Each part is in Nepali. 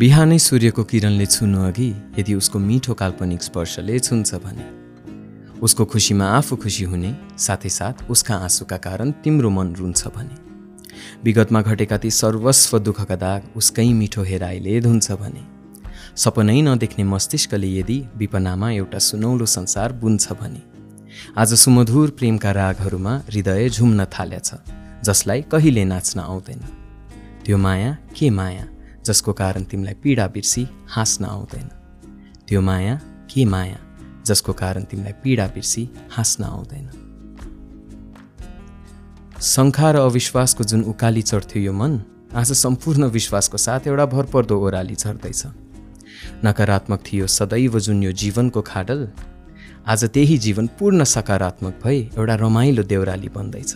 बिहानै सूर्यको किरणले छुनु अघि यदि उसको मिठो काल्पनिक स्पर्शले छुन्छ भने उसको खुसीमा आफू खुसी हुने साथै साथ उसका आँसुका कारण तिम्रो मन रुन्छ भने विगतमा घटेका ती सर्वस्व दुःखका दाग उसकै मिठो हेराइले धुन्छ भने सपनै नदेख्ने मस्तिष्कले यदि विपनामा एउटा सुनौलो संसार बुन्छ भने आज सुमधुर प्रेमका रागहरूमा हृदय झुम्न थालेछ जसलाई कहिले नाच्न आउँदैन। त्यो माया के माया? जसको कारण तिमीलाई पीडा बिर्सी हाँस्न आउँदैन। त्यो माया के माया? जसको कारण तिमीलाई पीडा बिर्सी हाँस्न आउँदैन। शङ्खा र अविश्वासको जुन उकाली चढ्थ्यो यो मन आज सम्पूर्ण विश्वासको साथ एउटा भरपर्दो ओह्राली झर्दैछ। नकारात्मक थियो सदैव जुन यो जीवनको खाडल आज त्यही जीवन पूर्ण सकारात्मक भई एउटा रमाइलो देउराली बन्दैछ।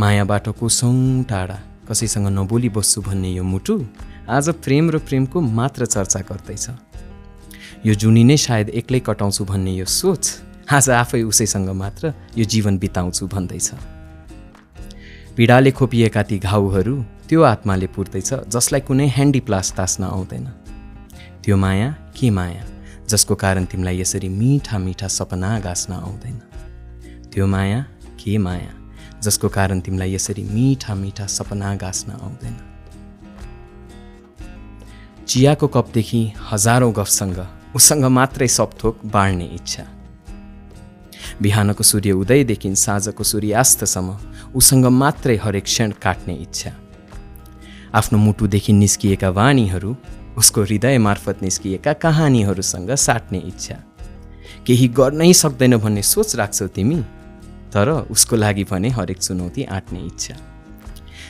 मायाबाट कुसौँ टाढा कसैसँग नबोली बस्छु भन्ने यो मुटु आज प्रेम र प्रेमको मात्र चर्चा गर्दैछ। यो जुनी नै सायद एक्लै कटाउँछु भन्ने यो सोच आज आफै उसैसँग मात्र यो जीवन बिताउँछु भन्दैछ। पीडाले खोपिएका ती घाउहरू त्यो आत्माले पुर्दैछ जसलाई कुनै ह्यान्डी प्लास तास्न आउँदैन। त्यो माया के माया जसको कारण तिमीलाई यसरी मिठा मिठा सपना गाँच्न आउँदैन। त्यो माया के माया? जसको कारण तिमीलाई यसरी मिठा मिठा सपना गाँच्न आउँदैन। चियाको कपदेखि हजारौँ गफसँग उसँग मात्रै सपथोक बाँड्ने इच्छा। बिहानको सूर्य उदयदेखि साँझको सूर्यास्तसम्म उसँग मात्रै हरेक क्षण काट्ने इच्छा। आफ्नो मुटुदेखि निस्किएका वाणीहरू उसको हृदय मार्फत निस्किएका कहानीहरूसँग साट्ने इच्छा। केही गर्नै सक्दैन भन्ने सोच राख्छौ तिमी? तर उसको लागि भने हरेक चुनौती आँट्ने इच्छा।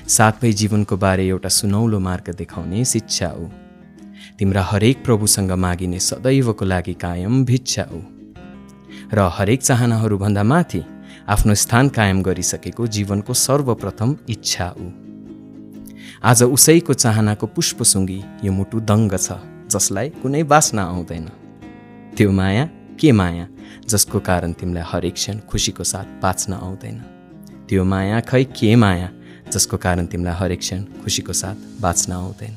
साथै जीवनको बारे एउटा सुनौलो मार्ग देखाउने शिक्षा ऊ तिम्रा हरेक प्रभुसँग मागिने सदैवको लागि कायम भिक्षा ऊ र हरेक चाहनाहरूभन्दा माथि आफ्नो स्थान कायम गरिसकेको जीवनको सर्वप्रथम इच्छा ऊ आज उसैको चाहनाको पुष्पसुङ्गी यो मुटु दङ्ग छ जसलाई कुनै बास्न आउँदैन। त्यो माया के माया जसको कारण तिमीलाई हरेक क्षण खुसीको साथ बाँच्न आउँदैन? त्यो माया खै के माया जसको कारण तिमीलाई हरेक क्षण खुसीको साथ बाँच्न आउँदैन?